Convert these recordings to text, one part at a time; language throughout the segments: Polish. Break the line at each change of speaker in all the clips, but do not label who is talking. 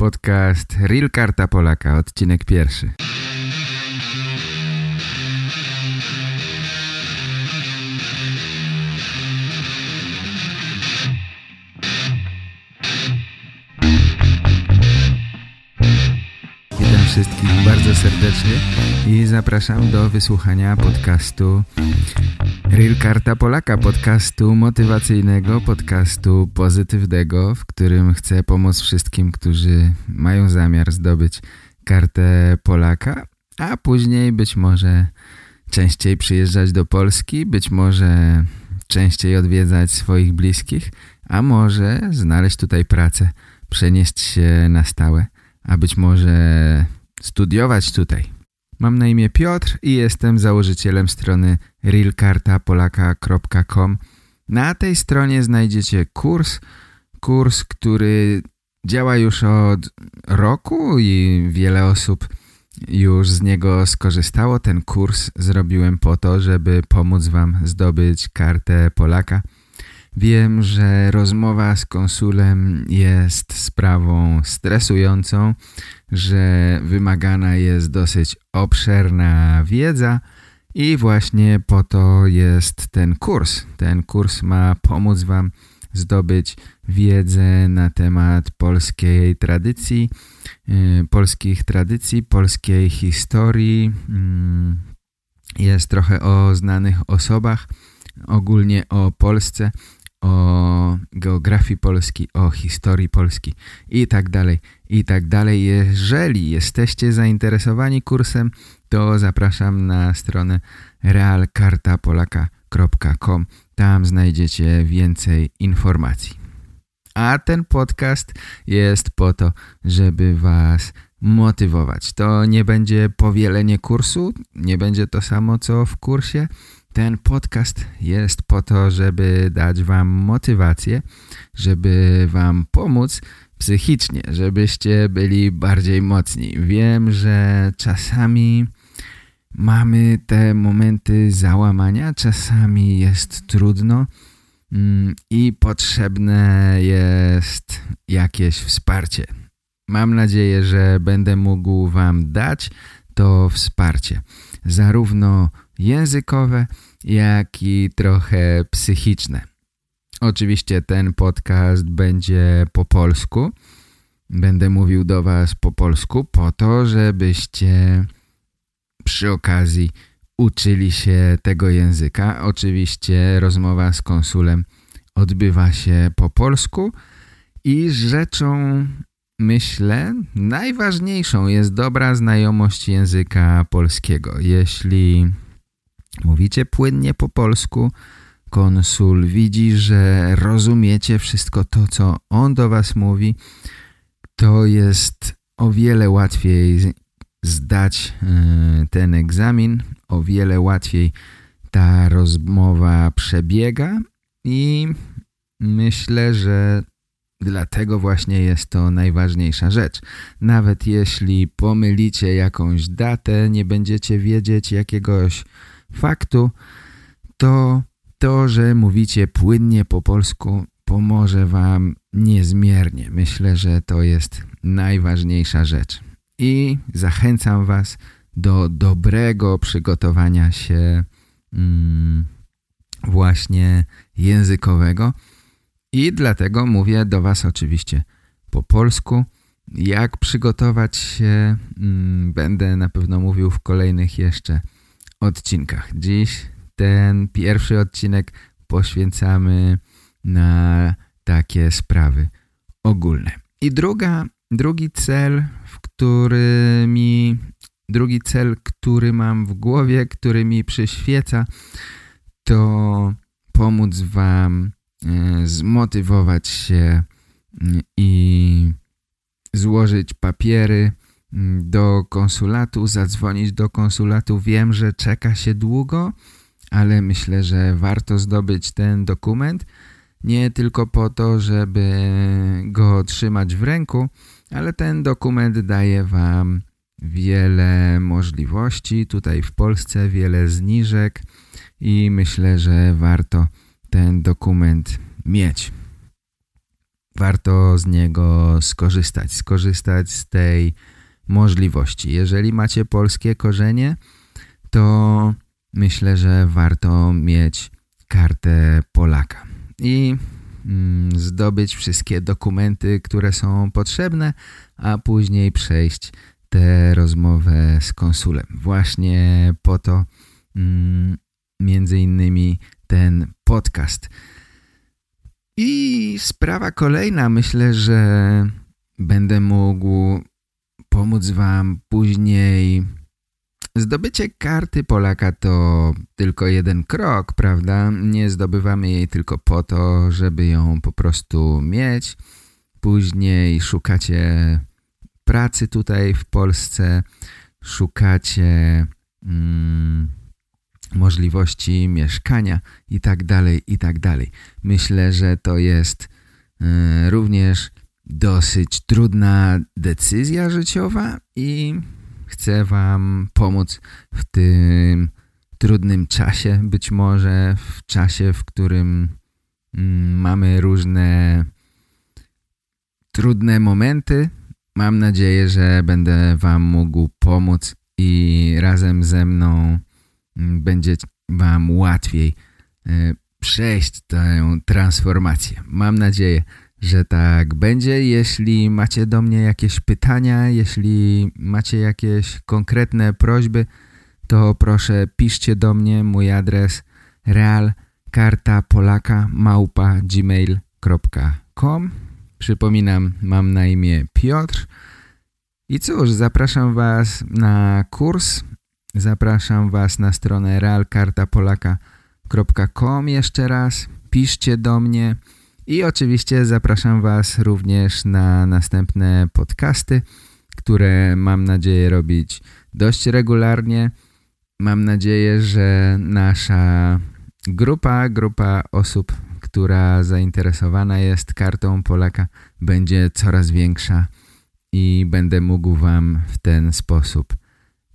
Podcast Real Karta Polaka, odcinek pierwszy. Witam wszystkich bardzo serdecznie i zapraszam do wysłuchania podcastu Real Karta Polaka, podcastu motywacyjnego, podcastu pozytywnego, w którym chcę pomóc wszystkim, którzy mają zamiar zdobyć kartę Polaka, a później być może częściej przyjeżdżać do Polski, być może częściej odwiedzać swoich bliskich, a może znaleźć tutaj pracę, przenieść się na stałe, a być może studiować tutaj. Mam na imię Piotr i jestem założycielem strony realkartapolaka.com. Na tej stronie znajdziecie kurs, kurs, który działa już od roku i wiele osób już z niego skorzystało. Ten kurs zrobiłem po to, żeby pomóc Wam zdobyć kartę Polaka. Wiem, że rozmowa z konsulem jest sprawą stresującą, że wymagana jest dosyć obszerna wiedza i właśnie po to jest ten kurs. Ten kurs ma pomóc Wam zdobyć wiedzę na temat polskiej tradycji, yy, polskich tradycji, polskiej historii. Yy, jest trochę o znanych osobach, ogólnie o Polsce o geografii Polski, o historii Polski i tak dalej, i tak dalej. Jeżeli jesteście zainteresowani kursem, to zapraszam na stronę realkartapolaka.com. Tam znajdziecie więcej informacji. A ten podcast jest po to, żeby was motywować. To nie będzie powielenie kursu, nie będzie to samo co w kursie, ten podcast jest po to, żeby dać wam motywację, żeby wam pomóc psychicznie, żebyście byli bardziej mocni. Wiem, że czasami mamy te momenty załamania, czasami jest trudno mm, i potrzebne jest jakieś wsparcie. Mam nadzieję, że będę mógł wam dać to wsparcie. Zarówno językowe, jak i trochę psychiczne. Oczywiście ten podcast będzie po polsku. Będę mówił do Was po polsku po to, żebyście przy okazji uczyli się tego języka. Oczywiście rozmowa z konsulem odbywa się po polsku i rzeczą, myślę, najważniejszą jest dobra znajomość języka polskiego. Jeśli Mówicie płynnie po polsku. Konsul widzi, że rozumiecie wszystko to, co on do was mówi. To jest o wiele łatwiej zdać e, ten egzamin, o wiele łatwiej ta rozmowa przebiega i myślę, że dlatego właśnie jest to najważniejsza rzecz. Nawet jeśli pomylicie jakąś datę, nie będziecie wiedzieć jakiegoś faktu, to to, że mówicie płynnie po polsku pomoże wam niezmiernie. Myślę, że to jest najważniejsza rzecz. I zachęcam was do dobrego przygotowania się mm, właśnie językowego i dlatego mówię do was oczywiście po polsku. Jak przygotować się, mm, będę na pewno mówił w kolejnych jeszcze odcinkach. Dziś ten pierwszy odcinek poświęcamy na takie sprawy ogólne. I druga, drugi cel, w który mi, drugi cel, który mam w głowie, który mi przyświeca, to pomóc wam e, zmotywować się i złożyć papiery do konsulatu, zadzwonić do konsulatu. Wiem, że czeka się długo, ale myślę, że warto zdobyć ten dokument. Nie tylko po to, żeby go trzymać w ręku, ale ten dokument daje Wam wiele możliwości. Tutaj w Polsce wiele zniżek i myślę, że warto ten dokument mieć. warto z niego skorzystać, skorzystać z tej możliwości. Jeżeli macie polskie korzenie, to myślę, że warto mieć kartę Polaka i mm, zdobyć wszystkie dokumenty, które są potrzebne, a później przejść tę rozmowę z konsulem. Właśnie po to mm, między innymi ten podcast. I sprawa kolejna, myślę, że będę mógł pomóc Wam później. Zdobycie karty Polaka to tylko jeden krok, prawda? Nie zdobywamy jej tylko po to, żeby ją po prostu mieć. Później szukacie pracy tutaj w Polsce, szukacie mm, możliwości mieszkania i tak dalej, i tak dalej. Myślę, że to jest y, również dosyć trudna decyzja życiowa i chcę Wam pomóc w tym trudnym czasie, być może w czasie, w którym mm, mamy różne trudne momenty. Mam nadzieję, że będę Wam mógł pomóc i razem ze mną mm, będzie Wam łatwiej e, przejść tę transformację. Mam nadzieję, że tak będzie. Jeśli macie do mnie jakieś pytania, jeśli macie jakieś konkretne prośby, to proszę piszcie do mnie mój adres realkartapolaka małpa gmail.com Przypominam, mam na imię Piotr. I cóż, zapraszam Was na kurs. Zapraszam Was na stronę realkartapolaka.com jeszcze raz. Piszcie do mnie. I oczywiście zapraszam Was również na następne podcasty, które mam nadzieję robić dość regularnie. Mam nadzieję, że nasza grupa, grupa osób, która zainteresowana jest kartą Polaka będzie coraz większa i będę mógł Wam w ten sposób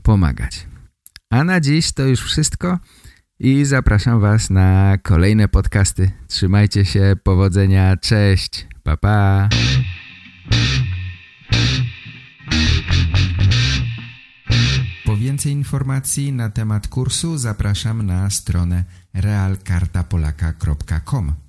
pomagać. A na dziś to już wszystko i zapraszam Was na kolejne podcasty. Trzymajcie się, powodzenia, cześć, pa pa! Po więcej informacji na temat kursu zapraszam na stronę realkartapolaka.com